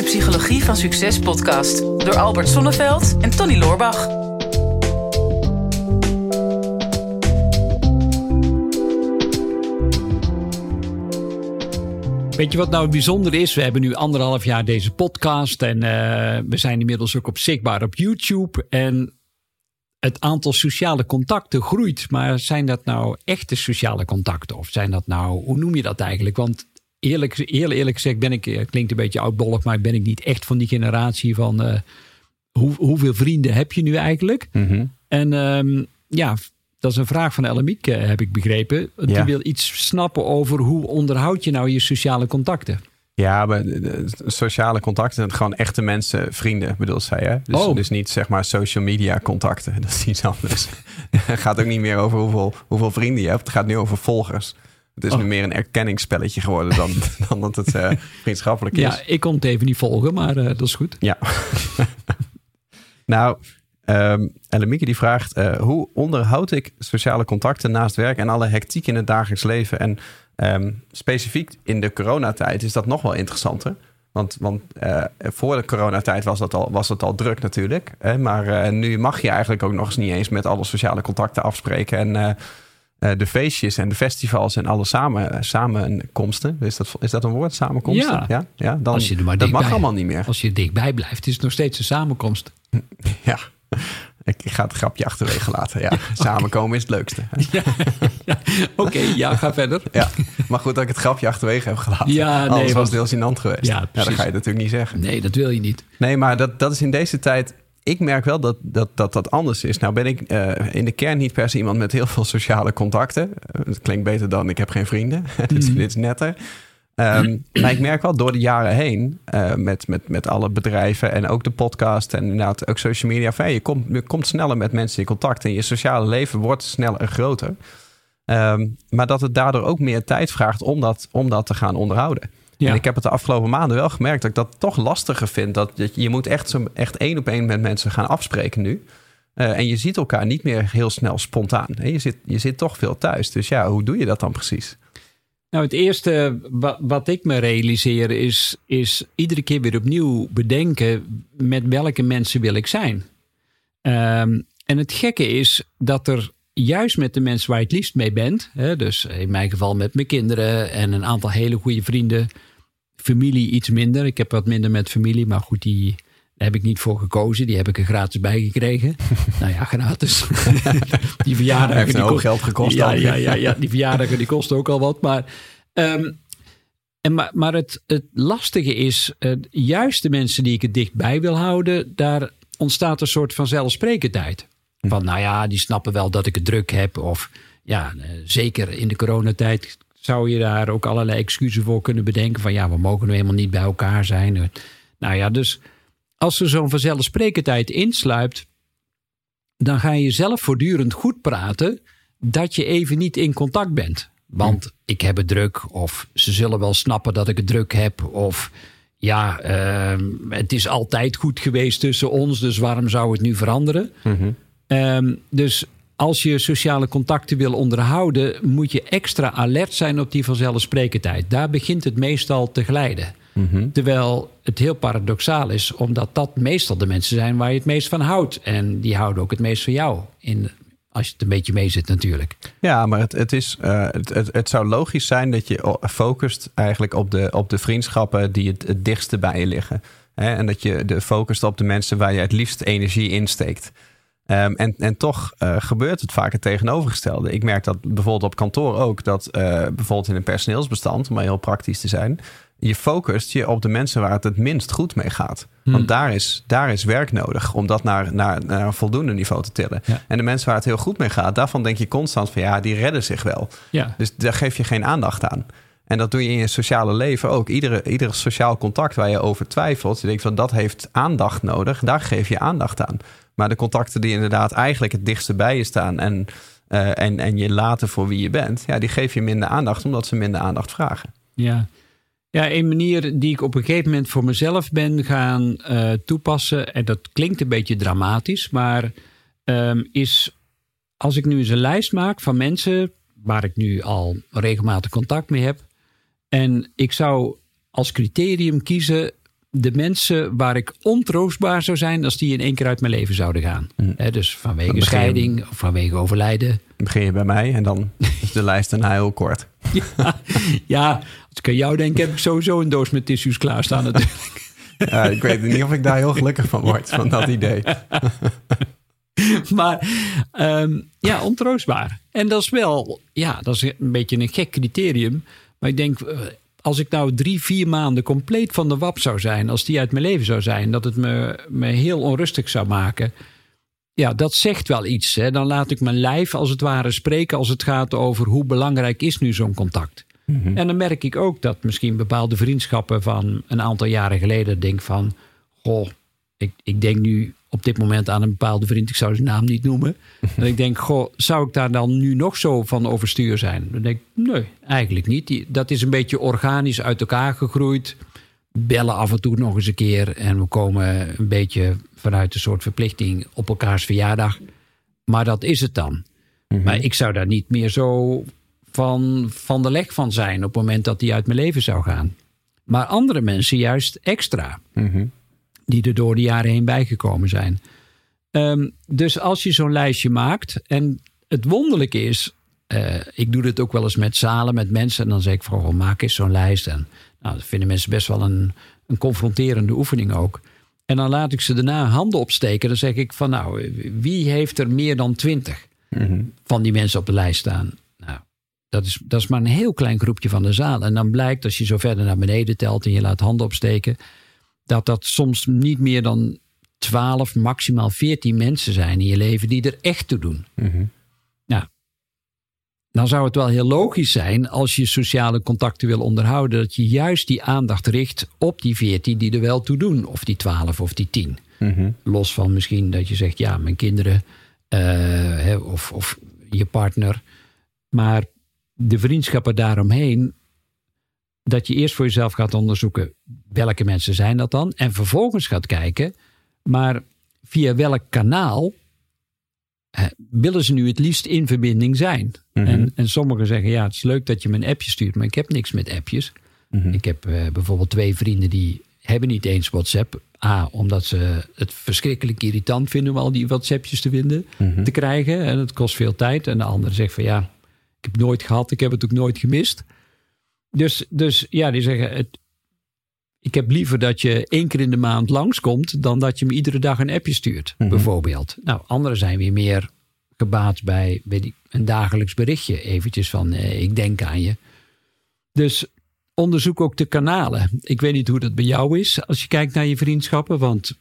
de Psychologie van Succes podcast door Albert Sonneveld en Tony Loorbach. Weet je wat nou bijzonder is? We hebben nu anderhalf jaar deze podcast en uh, we zijn inmiddels ook op zichtbaar op YouTube. En het aantal sociale contacten groeit. Maar zijn dat nou echte sociale contacten? Of zijn dat nou, hoe noem je dat eigenlijk? Want eerlijk, eerlijk, eerlijk gezegd ben ik, het klinkt een beetje oudbollig, maar ben ik niet echt van die generatie van uh, hoe, hoeveel vrienden heb je nu eigenlijk? Mm En um, ja, dat is een vraag van Ellemiek, heb ik begrepen. Die ja. wil iets snappen over hoe onderhoud je nou je sociale contacten? Ja, maar sociale contacten, gewoon echte mensen, vrienden, bedoel zij. Hè? Dus, oh. dus niet zeg maar social media contacten. Dat is iets anders. het gaat ook niet meer over hoeveel, hoeveel vrienden je hebt. Het gaat nu over volgers. Het is Oh. nu meer een erkenningsspelletje geworden dan, dan dat het uh, vriendschappelijk is. Ja, ik kon het even niet volgen, maar uh, dat is goed. Ja. nou, um, Ellemieke die vraagt... Uh, hoe onderhoud ik sociale contacten naast werk... en alle hectiek in het dagelijks leven? En um, specifiek in de coronatijd is dat nog wel interessanter. Want, want uh, voor de coronatijd was, dat al, was het al druk natuurlijk. Hè? Maar uh, nu mag je eigenlijk ook nog eens niet eens... met alle sociale contacten afspreken... en uh, de feestjes en de festivals en alle samen, samenkomsten. Is dat, is dat een woord, samenkomsten? Ja. ja? ja dan, als je er maar dat mag allemaal niet meer. Als je dichtbij blijft, is het nog steeds een samenkomst. Ja, ik ga het grapje achterwege laten. Ja, samenkomen is het leukste. Ja, ja. Oké, okay, ja, ga verder. Ja, maar goed dat ik het grapje achterwege heb gelaten. Ja, nee, Anders was het heel gênant geweest. Ja, ja, dat ga je natuurlijk niet zeggen. Nee, dat wil je niet. Nee, maar dat, dat is in deze tijd ik merk wel dat dat, dat dat anders is. Nou ben ik uh, in de kern niet per se iemand met heel veel sociale contacten. Het klinkt beter dan ik heb geen vrienden. dit, is, dit is netter. Um, maar ik merk wel door de jaren heen, uh, met, met, met alle bedrijven en ook de podcast en inderdaad ook social media, van, je, komt, je komt sneller met mensen in contact en je sociale leven wordt sneller en groter. Um, maar dat het daardoor ook meer tijd vraagt om dat, om dat te gaan onderhouden. Ja. En ik heb het de afgelopen maanden wel gemerkt dat ik dat toch lastiger vind. Dat je, je moet echt, zo, echt één op één met mensen gaan afspreken nu. Uh, en je ziet elkaar niet meer heel snel spontaan. Je zit, je zit toch veel thuis. Dus ja, hoe doe je dat dan precies? Nou, het eerste wat, wat ik me realiseer is, is iedere keer weer opnieuw bedenken met welke mensen wil ik zijn. Um, en het gekke is dat er juist met de mensen waar je het liefst mee bent, hè, dus in mijn geval met mijn kinderen en een aantal hele goede vrienden, familie iets minder. Ik heb wat minder met familie, maar goed, die daar heb ik niet voor gekozen. Die heb ik er gratis bij gekregen. nou ja, gratis. die verjaardagen. Heeft die ook geld gekost. Ja, ja, ja, ja, die verjaardagen die kosten ook al wat. Maar, um, en maar, maar het, het lastige is, uh, juist de mensen die ik het dichtbij wil houden, daar ontstaat een soort van zelfsprekendheid. Van nou ja, die snappen wel dat ik het druk heb. Of ja, uh, zeker in de coronatijd zou je daar ook allerlei excuses voor kunnen bedenken. Van ja, we mogen nu helemaal niet bij elkaar zijn. Nou ja, dus als er zo'n vanzelfsprekendheid insluipt, dan ga je zelf voortdurend goed praten dat je even niet in contact bent. Want hm. ik heb het druk, of ze zullen wel snappen dat ik het druk heb, of ja, uh, het is altijd goed geweest tussen ons, dus waarom zou het nu veranderen? Mm-hmm. Um, dus als je sociale contacten wil onderhouden, moet je extra alert zijn op die vanzelfsprekendheid. Daar begint het meestal te glijden. Mm-hmm. Terwijl het heel paradoxaal is, omdat dat meestal de mensen zijn waar je het meest van houdt. En die houden ook het meest van jou. In, als je het een beetje mee zit natuurlijk. Ja, maar het, het, is, uh, het, het, het, zou logisch zijn dat je focust eigenlijk op de, op de vriendschappen die het, het dichtste bij je liggen. Hè? En dat je de focust op de mensen waar je het liefst energie insteekt. Um, en, en toch uh, gebeurt het vaak het tegenovergestelde. Ik merk dat bijvoorbeeld op kantoor ook, dat uh, bijvoorbeeld in een personeelsbestand, om maar heel praktisch te zijn, je focust je op de mensen waar het het minst goed mee gaat. Hmm. Want daar is, daar is werk nodig om dat naar, naar, naar een voldoende niveau te tillen. Ja. En de mensen waar het heel goed mee gaat, daarvan denk je constant van ja, die redden zich wel. Ja. Dus daar geef je geen aandacht aan. En dat doe je in je sociale leven ook. Iedere, iedere sociaal contact waar je over twijfelt, je denkt van dat heeft aandacht nodig, daar geef je aandacht aan. Maar de contacten die inderdaad eigenlijk het dichtste bij je staan en, uh, en, en je laten voor wie je bent, ja, die geef je minder aandacht omdat ze minder aandacht vragen. Ja. Ja, een manier die ik op een gegeven moment voor mezelf ben gaan uh, toepassen, en dat klinkt een beetje dramatisch, maar um, is als ik nu eens een lijst maak van mensen waar ik nu al regelmatig contact mee heb, en ik zou als criterium kiezen de mensen waar ik ontroostbaar zou zijn als die in één keer uit mijn leven zouden gaan. Hè, dus vanwege begin- scheiding of vanwege overlijden. Dan begin je bij mij en dan is de lijst daarna heel kort. Ja, ja, als ik aan jou denk, heb ik sowieso een doos met tissues klaarstaan. natuurlijk. Ja, ik weet niet of ik daar heel gelukkig van word, van dat idee. Maar ehm, ja, ontroostbaar. En dat is wel, ja, dat is een beetje een gek criterium. Maar ik denk, eh, als ik nou drie, vier maanden compleet van de wap zou zijn, als die uit mijn leven zou zijn, dat het me, me heel onrustig zou maken. Ja, dat zegt wel iets. Hè. Dan laat ik mijn lijf als het ware spreken als het gaat over hoe belangrijk is nu zo'n contact. En dan merk ik ook dat misschien bepaalde vriendschappen van een aantal jaren geleden denk van, goh, ik, ik denk nu op dit moment aan een bepaalde vriend, ik zou zijn naam niet noemen. En ik denk, goh, zou ik daar dan nu nog zo van overstuur zijn? Dan denk ik, nee, eigenlijk niet. Die, dat is een beetje organisch uit elkaar gegroeid. Bellen af en toe nog eens een keer. En we komen een beetje vanuit een soort verplichting op elkaars verjaardag. Maar dat is het dan. Maar ik zou daar niet meer zo van, van de leg van zijn op het moment dat die uit mijn leven zou gaan. Maar andere mensen juist extra die er door de jaren heen bijgekomen zijn. Ehm, dus als je zo'n lijstje maakt, en het wonderlijke is, eh, ik doe dit ook wel eens met zalen, met mensen, en dan zeg ik goh, maak eens zo'n lijst. En nou, dat vinden mensen best wel een, een confronterende oefening ook. En dan laat ik ze daarna handen opsteken. Dan zeg ik van, nou, wie heeft er meer dan twintig van die mensen op de lijst staan? Nou, dat is, dat is maar een heel klein groepje van de zaal. En dan blijkt, als je zo verder naar beneden telt en je laat handen opsteken, dat dat soms niet meer dan 12, maximaal 14 mensen zijn in je leven die er echt toe doen. Nou, dan zou het wel heel logisch zijn als je sociale contacten wil onderhouden, dat je juist die aandacht richt op die 14 die er wel toe doen, of die 12 of die 10. Los van misschien dat je zegt, ja, mijn kinderen eh, hè, of, of je partner. Maar de vriendschappen daaromheen, dat je eerst voor jezelf gaat onderzoeken welke mensen zijn dat dan. En vervolgens gaat kijken, maar via welk kanaal eh, willen ze nu het liefst in verbinding zijn. en, en sommigen zeggen, ja, het is leuk dat je me een appje stuurt, maar ik heb niks met appjes. Ik heb eh, bijvoorbeeld twee vrienden die hebben niet eens WhatsApp. A, omdat ze het verschrikkelijk irritant vinden om al die WhatsAppjes te vinden, te krijgen. En het kost veel tijd. En de andere zegt van ja, ik heb het nooit gehad, ik heb het ook nooit gemist. Dus, dus ja, die zeggen, het, ik heb liever dat je één keer in de maand langskomt... dan dat je me iedere dag een appje stuurt, bijvoorbeeld. Nou, anderen zijn weer meer gebaat bij ik, een dagelijks berichtje. Eventjes van, eh, ik denk aan je. Dus onderzoek ook de kanalen. Ik weet niet hoe dat bij jou is als je kijkt naar je vriendschappen. Want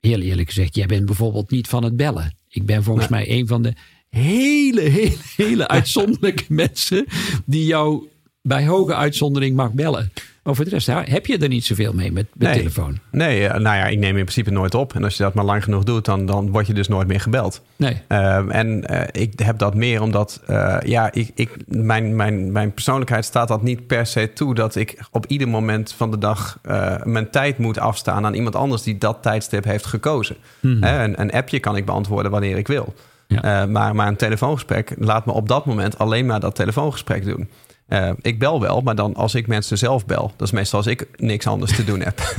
heel eerlijk gezegd, jij bent bijvoorbeeld niet van het bellen. Ik ben volgens mij een van de hele, hele, hele uitzonderlijke mensen... die jou bij hoge uitzondering mag bellen. Maar voor de rest heb je er niet zoveel mee met, met Nee. telefoon. Nee, eh, nou ja, ik neem in principe nooit op. En als je dat maar lang genoeg doet, dan, dan word je dus nooit meer gebeld. Nee. Ehm, en eh, ik heb dat meer omdat, eh, ja, ik, ik, mijn, mijn, mijn persoonlijkheid staat dat niet per se toe dat ik op ieder moment van de dag mijn tijd moet afstaan aan iemand anders die dat tijdstip heeft gekozen. Hè, een, een appje kan ik beantwoorden wanneer ik wil. Ja. Maar, maar een telefoongesprek laat me op dat moment alleen maar dat telefoongesprek doen. Eh, ik bel wel, maar dan als ik mensen zelf bel. Dat is meestal als ik niks anders te doen heb.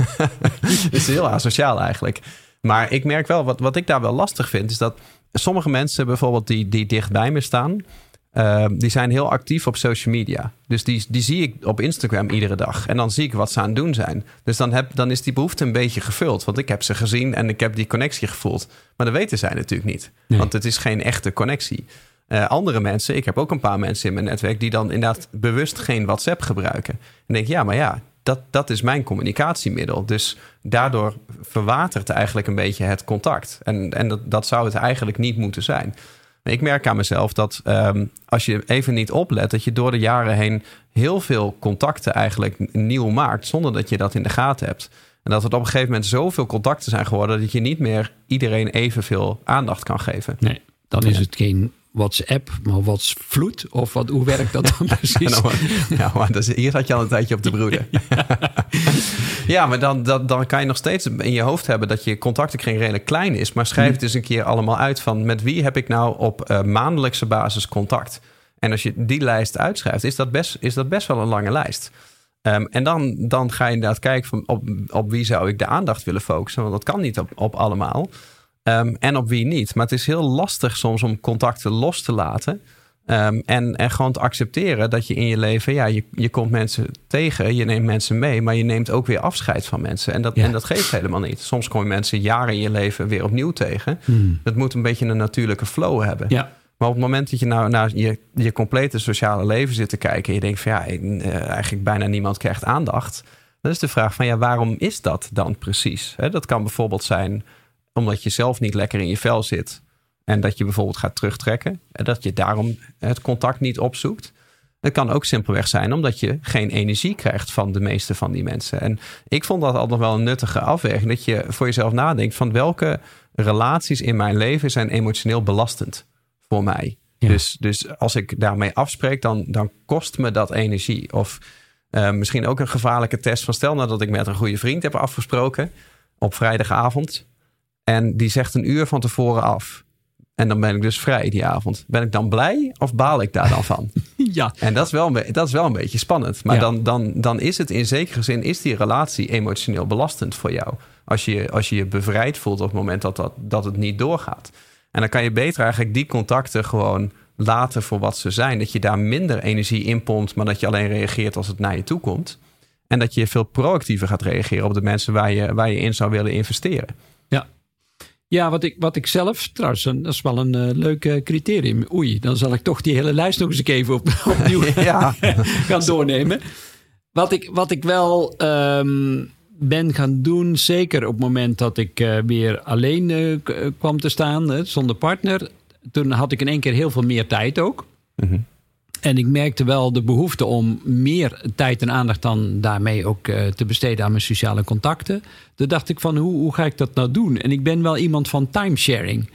Het is heel asociaal eigenlijk. Maar ik merk wel, wat, wat ik daar wel lastig vind, is dat sommige mensen bijvoorbeeld die, die dicht bij me staan, eh, die zijn heel actief op social media. Dus die, die zie ik op Instagram iedere dag. En dan zie ik wat ze aan het doen zijn. Dus dan, heb, dan is die behoefte een beetje gevuld. Want ik heb ze gezien en ik heb die connectie gevoeld. Maar dat weten zij natuurlijk niet. Nee. Want het is geen echte connectie. Eh, andere mensen, ik heb ook een paar mensen in mijn netwerk die dan inderdaad bewust geen WhatsApp gebruiken. En denk ik, ja, maar ja, dat, dat is mijn communicatiemiddel. Dus daardoor verwatert eigenlijk een beetje het contact. En, en dat, dat zou het eigenlijk niet moeten zijn. Ik merk aan mezelf dat ehm, als je even niet oplet, dat je door de jaren heen heel veel contacten eigenlijk nieuw maakt, zonder dat je dat in de gaten hebt. En dat het op een gegeven moment zoveel contacten zijn geworden dat je niet meer iedereen evenveel aandacht kan geven. nee, dan is het geen WhatsApp, maar WhatsVloed. Of wat, hoe werkt dat dan precies? ja, maar dat is, hier zat je al een tijdje op te broeden. ja, maar dan, dan, dan kan je nog steeds in je hoofd hebben dat je contactenkring redelijk klein is. Maar schrijf het eens een keer allemaal uit van met wie heb ik nou op eh, maandelijkse basis contact. En als je die lijst uitschrijft, is dat best, is dat best wel een lange lijst. Ehm, en dan, dan ga je inderdaad kijken van op, op wie zou ik de aandacht willen focussen. Want dat kan niet op, op allemaal. Ehm, en op wie niet. Maar het is heel lastig soms om contacten los te laten. Ehm, en, en gewoon te accepteren dat je in je leven, ja, je, je komt mensen tegen, je neemt mensen mee, maar je neemt ook weer afscheid van mensen. En dat, en dat geeft helemaal niet. Soms kom je mensen jaren in je leven weer opnieuw tegen. Hmm. Dat moet een beetje een natuurlijke flow hebben. Ja. Maar op het moment dat je nou naar je, je complete sociale leven zit te kijken en je denkt van ja, eh, eigenlijk bijna niemand krijgt aandacht. Dan is de vraag van ja, waarom is dat dan precies? Dat kan bijvoorbeeld zijn omdat je zelf niet lekker in je vel zit. En dat je bijvoorbeeld gaat terugtrekken. En dat je daarom het contact niet opzoekt. Het kan ook simpelweg zijn omdat je geen energie krijgt van de meeste van die mensen. En ik vond dat altijd wel een nuttige afweging. Dat je voor jezelf nadenkt van welke relaties in mijn leven zijn emotioneel belastend voor mij. Ja. Dus, dus als ik daarmee afspreek, dan, dan kost me dat energie. Of uh, misschien ook een gevaarlijke test van stel nadat ik met een goede vriend heb afgesproken op vrijdagavond. En die zegt een uur van tevoren af. En dan ben ik dus vrij die avond. Ben ik dan blij of baal ik daar dan van? ja. En dat is wel een, dat is wel een beetje spannend. Maar Ja. dan, dan, dan is het in zekere zin is die relatie emotioneel belastend voor jou. Als je als je, je bevrijd voelt op het moment dat, dat, dat het niet doorgaat. En dan kan je beter eigenlijk die contacten gewoon laten voor wat ze zijn. Dat je daar minder energie in pompt, maar dat je alleen reageert als het naar je toe komt. En dat je veel proactiever gaat reageren op de mensen waar je, waar je in zou willen investeren. Ja. Ja, wat ik, wat ik zelf, trouwens, een- dat is wel een eh, leuk eh, criterium. Oei, dan zal ik toch die hele lijst nog eens even op, opnieuw Ja. gaan doornemen. Wat ik, wat ik wel ehm, ben gaan doen, zeker op het moment dat ik eh, weer alleen kwam te staan, zonder partner. Toen had ik in één keer heel veel meer tijd ook. Mhm. En ik merkte wel de behoefte om meer tijd en aandacht dan daarmee ook eh, te besteden aan mijn sociale contacten. Toen dacht ik van hoe, hoe ga ik dat nou doen? En ik ben wel iemand van timesharing.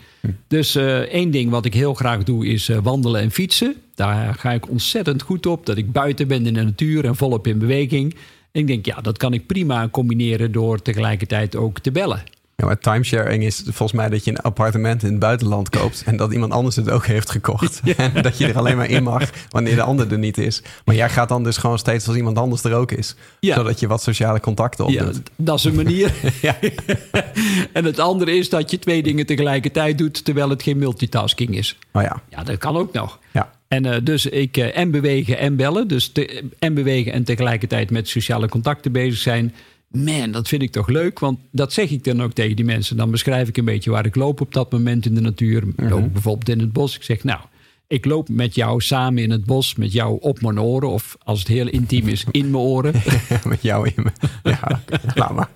Dus eh, één ding wat ik heel graag doe is eh, wandelen en fietsen. Daar ga ik ontzettend goed op. Dat ik buiten ben in de natuur en volop in beweging. En ik denk, ja, dat kan ik prima combineren door tegelijkertijd ook te bellen. Ja, maar timesharing is volgens mij dat je een appartement in het buitenland koopt en dat iemand anders het ook heeft gekocht. En dat je er alleen maar in mag wanneer de ander er niet is. Maar jij gaat dan dus gewoon steeds als iemand anders er ook is. Ja. Zodat je wat sociale contacten Ja, opdoet. dat is een manier. Ja. en het andere is dat je twee dingen tegelijkertijd doet terwijl het geen multitasking is. Oh ja. Ja, dat kan ook nog. Ja. En eh, dus ik eh, en bewegen en bellen. Dus te- en bewegen en tegelijkertijd met sociale contacten bezig zijn. Man, dat vind ik toch leuk. Want dat zeg ik dan ook tegen die mensen. Dan beschrijf ik een beetje waar ik loop op dat moment in de natuur. Ik Loop bijvoorbeeld in het bos. Ik zeg, nou, ik loop met jou samen in het bos. Met jou op mijn oren. Of als het heel intiem is, in mijn oren. Met jou in me. Ja, laat maar.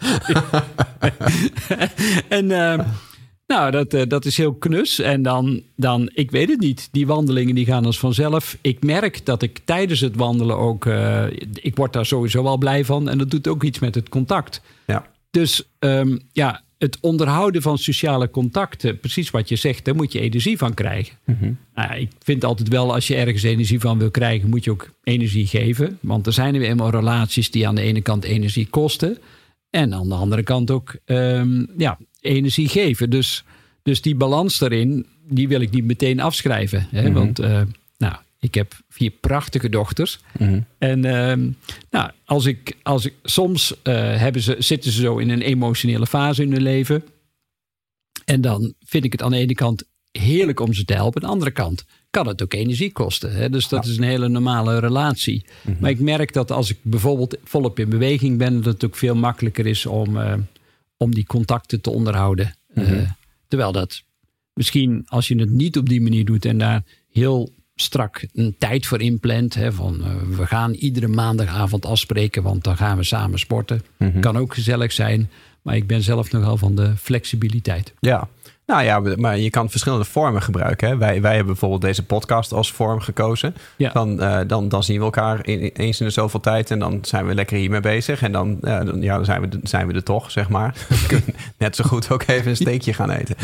en eh, nou, dat, eh, dat is heel knus. En dan, dan, ik weet het niet. Die wandelingen die gaan als vanzelf. Ik merk dat ik tijdens het wandelen ook... eh, ik word daar sowieso wel blij van. En dat doet ook iets met het contact. Ja. Dus ehm, ja, het onderhouden van sociale contacten... precies wat je zegt, daar moet je energie van krijgen. Nou, ja, ik vind altijd wel, als je ergens energie van wil krijgen... moet je ook energie geven. Want er zijn er weer eenmaal relaties die aan de ene kant energie kosten... En aan de andere kant ook ehm, ja, energie geven. Dus, dus die balans daarin, die wil ik niet meteen afschrijven. Hè? Want eh, nou, ik heb vier prachtige dochters. En ehm, nou, als ik, als ik, soms eh, hebben ze, zitten ze zo in een emotionele fase in hun leven. En dan vind ik het aan de ene kant heerlijk om ze te helpen. Aan de andere kant kan het ook energie kosten. Hè? Dus dat is een hele normale relatie. Maar ik merk dat als ik bijvoorbeeld volop in beweging ben, dat het ook veel makkelijker is om, eh, om die contacten te onderhouden. Eh, terwijl dat misschien als je het niet op die manier doet en daar heel strak een tijd voor inplant. Hè, van eh, we gaan iedere maandagavond afspreken, want dan gaan we samen sporten. Kan ook gezellig zijn. Maar ik ben zelf nogal van de flexibiliteit. Ja. Nou ja, maar je kan verschillende vormen gebruiken. Hè? Wij, wij hebben bijvoorbeeld deze podcast als vorm gekozen. Ja. Dan, eh, dan, dan zien we elkaar in, eens in de zoveel tijd en dan zijn we lekker hiermee bezig. En dan, ja, dan, ja, dan zijn, we, zijn we er toch, zeg maar. We kunnen net zo goed ook even een steekje gaan eten.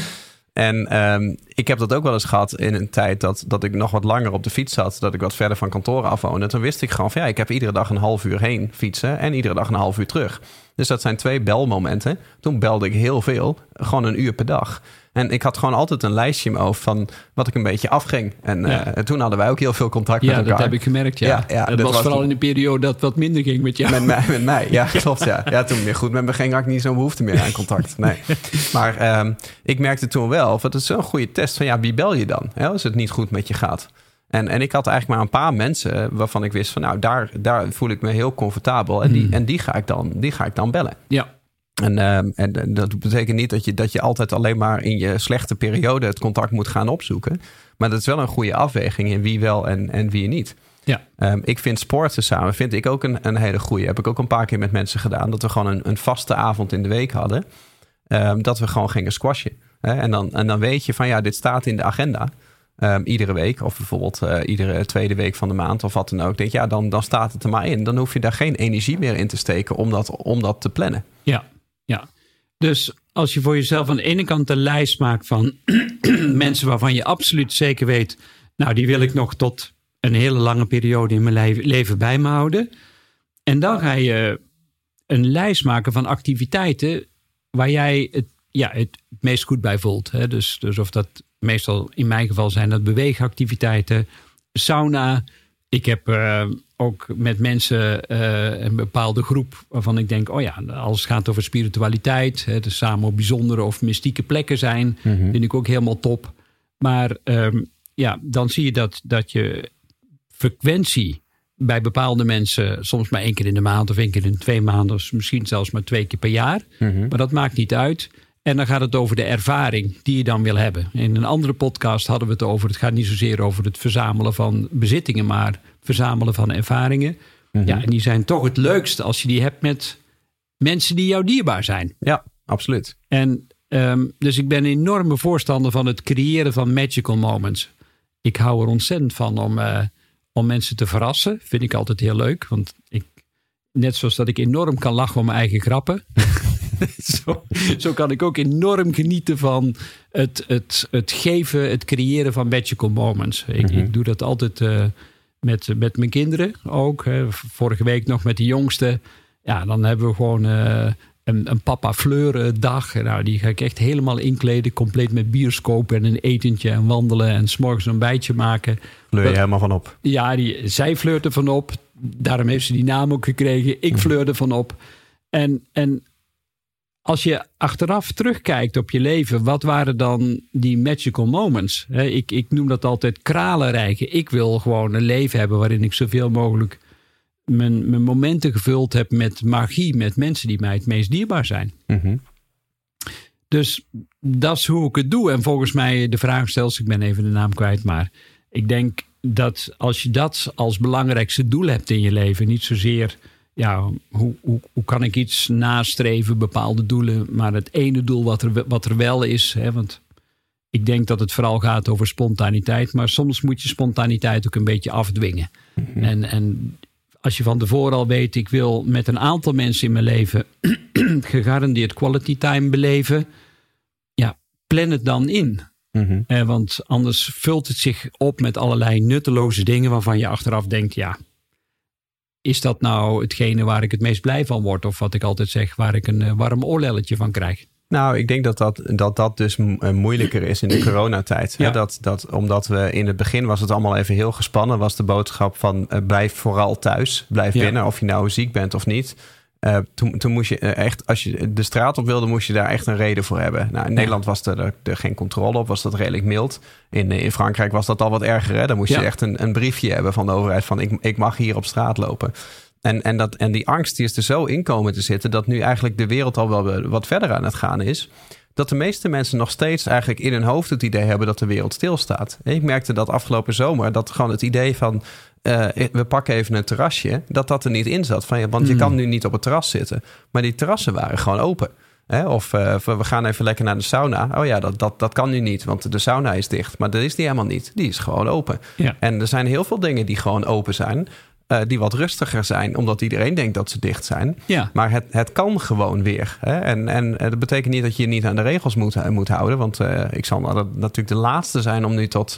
En ehm, ik heb dat ook wel eens gehad in een tijd dat, dat ik nog wat langer op de fiets zat. Dat ik wat verder van kantoor af woonde. Toen wist ik gewoon van ja, ik heb iedere dag een half uur heen fietsen en iedere dag een half uur terug. Dus dat zijn twee belmomenten. Toen belde ik heel veel, gewoon een uur per dag. En ik had gewoon altijd een lijstje in mijn hoofd van wat ik een beetje afging. En ja. toen hadden wij ook heel veel contact ja, met elkaar. Ja, dat heb ik gemerkt, ja. ja, dat, was, vooral in de periode dat wat minder ging met jou. Met mij, met mij. ja, klopt. Ja. ja, toen meer goed met me ging, had ik niet zo'n behoefte meer aan contact. Nee. maar um, ik merkte toen wel, of het is zo'n goede test van ja, wie bel je dan? Hè, als het niet goed met je gaat. En, en ik had eigenlijk maar een paar mensen waarvan ik wist van nou, daar, daar voel ik me heel comfortabel. En die, en die, ga, ik dan, die ga ik dan bellen. Ja. En, uh, en dat betekent niet dat je, dat je altijd alleen maar in je slechte periode het contact moet gaan opzoeken. Maar dat is wel een goede afweging in wie wel en, en wie niet. Ja. Um, ik vind sporten samen vind ik ook een, een hele goede. Heb ik ook een paar keer met mensen gedaan. Dat we gewoon een, een vaste avond in de week hadden. Um, dat we gewoon gingen squashen. Hè? En, dan, en dan weet je van ja, dit staat in de agenda. Um, iedere week, of bijvoorbeeld uh, iedere tweede week van de maand, of wat dan ook. Denk ja, dan, dan staat het er maar in. Dan hoef je daar geen energie meer in te steken om dat, om dat te plannen. Ja, ja. Dus als je voor jezelf aan de ene kant een lijst maakt van mensen waarvan je absoluut zeker weet, nou, die wil ik nog tot een hele lange periode in mijn leven bij me houden. En dan ga je een lijst maken van activiteiten waar jij het, ja, het meest goed bij voelt. Hè? Dus, dus of dat meestal in mijn geval zijn dat beweegactiviteiten, sauna. Ik heb uh, ook met mensen uh, een bepaalde groep waarvan ik denk, oh ja, als het gaat over spiritualiteit, hè, dus samen op bijzondere of mystieke plekken zijn, mm -hmm. vind ik ook helemaal top. Maar um, ja, dan zie je dat, dat je frequentie bij bepaalde mensen soms maar één keer in de maand of één keer in twee maanden, of misschien zelfs maar twee keer per jaar. Mm -hmm. Maar dat maakt niet uit. En dan gaat het over de ervaring die je dan wil hebben. In een andere podcast hadden we het over, het gaat niet zozeer over het verzamelen van bezittingen, maar verzamelen van ervaringen. Mm -hmm. Ja, en die zijn toch het leukste als je die hebt met mensen die jou dierbaar zijn. Ja, absoluut. En um, dus ik ben een enorme voorstander van het creëren van magical moments. Ik hou er ontzettend van om, uh, om mensen te verrassen. Vind ik altijd heel leuk. Want ik, net zoals dat ik enorm kan lachen om mijn eigen grappen. zo, zo, kan ik ook enorm genieten van het, het, het geven, het creëren van magical moments. Ik, mm -hmm. ik doe dat altijd uh, met, met mijn kinderen ook. Hè. Vorige week nog met de jongste. Ja, dan hebben we gewoon uh, een, een papa fleur dag. Nou, die ga ik echt helemaal inkleden. Compleet met bioscoop en een etentje en wandelen. En s'morgens een bijtje maken. Fleur je helemaal van op? Ja, die, zij fleurt er van op. Daarom heeft ze die naam ook gekregen. Ik fleur er van op. En, en als je achteraf terugkijkt op je leven, wat waren dan die magical moments? Ik, ik noem dat altijd kralenrijken. Ik wil gewoon een leven hebben waarin ik zoveel mogelijk mijn, mijn momenten gevuld heb met magie, met mensen die mij het meest dierbaar zijn. Mm -hmm. Dus dat is hoe ik het doe. En volgens mij de vraag stelt, ik ben even de naam kwijt, maar ik denk dat als je dat als belangrijkste doel hebt in je leven, niet zozeer ja, hoe, hoe, hoe kan ik iets nastreven, bepaalde doelen. Maar het ene doel wat er, wat er wel is, hè, want ik denk dat het vooral gaat over spontaniteit. Maar soms moet je spontaniteit ook een beetje afdwingen. Mm -hmm. en, en als je van tevoren al weet, ik wil met een aantal mensen in mijn leven gegarandeerd quality time beleven. Ja, plan het dan in. Mm -hmm. eh, want anders vult het zich op met allerlei nutteloze dingen waarvan je achteraf denkt, ja, is dat nou hetgene waar ik het meest blij van word? Of wat ik altijd zeg, waar ik een warm oorlelletje van krijg? Nou, ik denk dat dat, dat, dat dus moeilijker is in de coronatijd. Ja. Dat, dat, omdat we in het begin was het allemaal even heel gespannen. Was de boodschap van uh, blijf vooral thuis. Blijf ja. binnen, of je nou ziek bent of niet. Uh, toen, toen moest je echt, als je de straat op wilde, moest je daar echt een reden voor hebben. Nou, in Nederland was er, er, er, geen controle op, was dat redelijk mild. In, in Frankrijk was dat al wat erger. Hè? Dan moest ja. je echt een, een briefje hebben van de overheid van ik, ik mag hier op straat lopen. En, en, dat, en die angst die is er zo in komen te zitten dat nu eigenlijk de wereld al wel wat verder aan het gaan is. Dat de meeste mensen nog steeds eigenlijk in hun hoofd het idee hebben dat de wereld stilstaat. Ik merkte dat afgelopen zomer, dat gewoon het idee van uh, we pakken even een terrasje, dat dat er niet in zat. Van, want je mm. kan nu niet op het terras zitten. Maar die terrassen waren gewoon open. Hè? Of uh, we gaan even lekker naar de sauna. Oh ja, dat, dat, dat kan nu niet, want de sauna is dicht. Maar dat is die helemaal niet. Die is gewoon open. Ja. En er zijn heel veel dingen die gewoon open zijn. Die wat rustiger zijn, omdat iedereen denkt dat ze dicht zijn. Ja. Maar het, het kan gewoon weer. Hè? En, en dat betekent niet dat je je niet aan de regels moet, moet houden. Want ik zal natuurlijk de laatste zijn om nu tot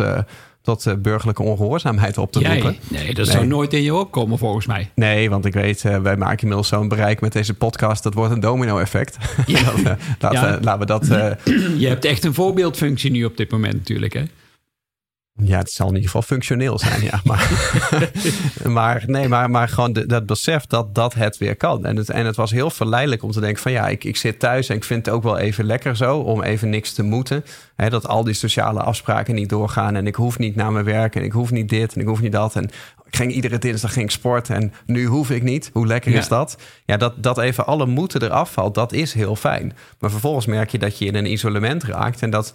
tot uh, burgerlijke ongehoorzaamheid op te Jij? roepen. Nee, dat zou nooit in je opkomen volgens mij. Nee, want ik weet, wij maken inmiddels zo'n bereik met deze podcast. Dat wordt een domino-effect. Ja. laten, ja. laten we dat... je hebt echt een voorbeeldfunctie nu op dit moment natuurlijk, hè? Ja, het zal in ieder geval functioneel zijn, ja. Maar, maar nee, maar, maar gewoon de, dat besef dat, dat het weer kan. En het, en het was heel verleidelijk om te denken van ja, ik, ik zit thuis en ik vind het ook wel even lekker zo om even niks te moeten. He, dat al die sociale afspraken niet doorgaan en ik hoef niet naar mijn werk en ik hoef niet dit en ik hoef niet dat. En ik ging iedere dinsdag ging ik sporten en nu hoef ik niet. Hoe lekker Ja. is dat? Ja, dat, dat even alle moeten eraf valt, dat is heel fijn. Maar vervolgens merk je dat je in een isolement raakt en dat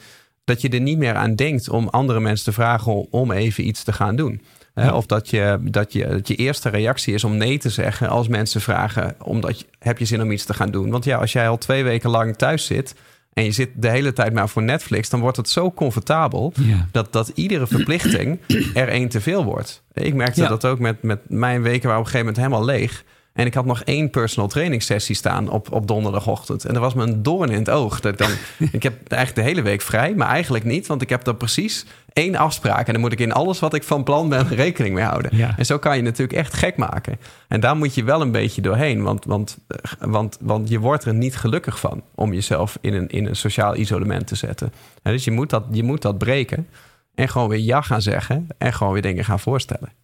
dat je er niet meer aan denkt om andere mensen te vragen om, even iets te gaan doen. Ja. Of dat je, dat, je, dat je eerste reactie is om nee te zeggen als mensen vragen: omdat je, heb je zin om iets te gaan doen? Want ja, als jij al twee weken lang thuis zit en je zit de hele tijd maar voor Netflix, dan wordt het zo comfortabel Ja. dat, dat iedere verplichting er één te veel wordt. Ik merkte Ja. dat ook met, met mijn weken waren op een gegeven moment helemaal leeg. En ik had nog één personal training sessie staan op, op donderdagochtend. En dat was me een doorn in het oog. Dat ik, dan, ik heb eigenlijk de hele week vrij, maar eigenlijk niet. Want ik heb dan precies één afspraak. En dan moet ik in alles wat ik van plan ben rekening mee houden. Ja. En zo kan je natuurlijk echt gek maken. En daar moet je wel een beetje doorheen. Want, want, eh, want, want je wordt er niet gelukkig van om jezelf in een, in een sociaal isolement te zetten. En dus je moet, dat, je moet dat breken. En gewoon weer ja gaan zeggen. En gewoon weer dingen gaan voorstellen.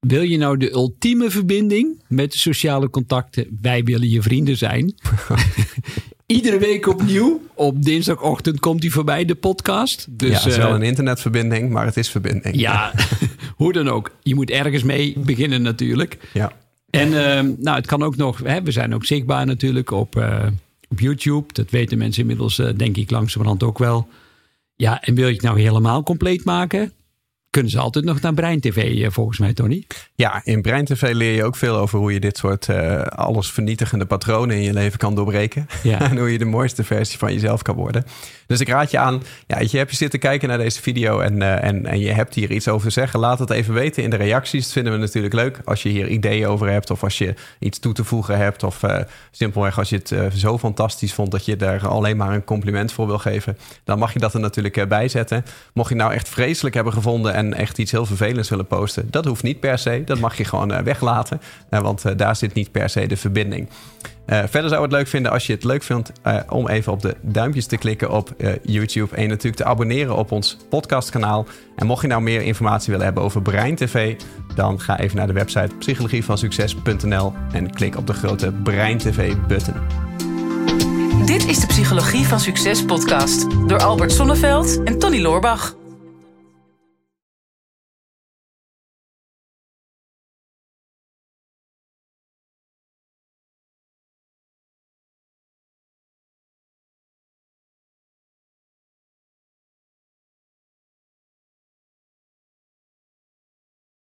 Wil je nou de ultieme verbinding met de sociale contacten? Wij willen je vrienden zijn. Iedere week opnieuw. Op dinsdagochtend komt hij voorbij, de podcast. Dus, ja, het is eh, wel een internetverbinding, maar het is verbinding. ja, hoe dan ook. Je moet ergens mee beginnen natuurlijk. Ja. En eh, nou, het kan ook nog, hè, we zijn ook zichtbaar natuurlijk op, eh, op YouTube. Dat weten mensen inmiddels, eh, denk ik, langzamerhand ook wel. Ja, en wil je het nou helemaal compleet maken? Kunnen ze altijd nog naar Brein TV, eh, volgens mij, Tony? Ja, in Brein TV leer je ook veel over hoe je dit soort uh, alles vernietigende patronen in je leven kan doorbreken. Ja. en hoe je de mooiste versie van jezelf kan worden. Dus ik raad je aan, ja, je hebt je zitten kijken naar deze video en, uh, en, en je hebt hier iets over te zeggen. Laat het even weten in de reacties. Dat vinden we natuurlijk leuk als je hier ideeën over hebt of als je iets toe te voegen hebt. Of uh, simpelweg als je het zo fantastisch vond dat je daar alleen maar een compliment voor wil geven. Dan mag je dat er natuurlijk bij zetten. Mocht je nou echt vreselijk hebben gevonden en echt iets heel vervelends willen posten, dat hoeft niet per se. Dat mag je gewoon uh, weglaten, uh, want uh, daar zit niet per se de verbinding. Uh, verder zou ik het leuk vinden als je het leuk vindt om even op de duimpjes te klikken op YouTube en natuurlijk te abonneren op ons podcastkanaal. En mocht je nou meer informatie willen hebben over Brein TV, dan ga even naar de website psychologievansucces.nl en klik op de grote Brein TV button. Dit is de Psychologie van Succes podcast door Albert Sonneveld en Tony Loorbach.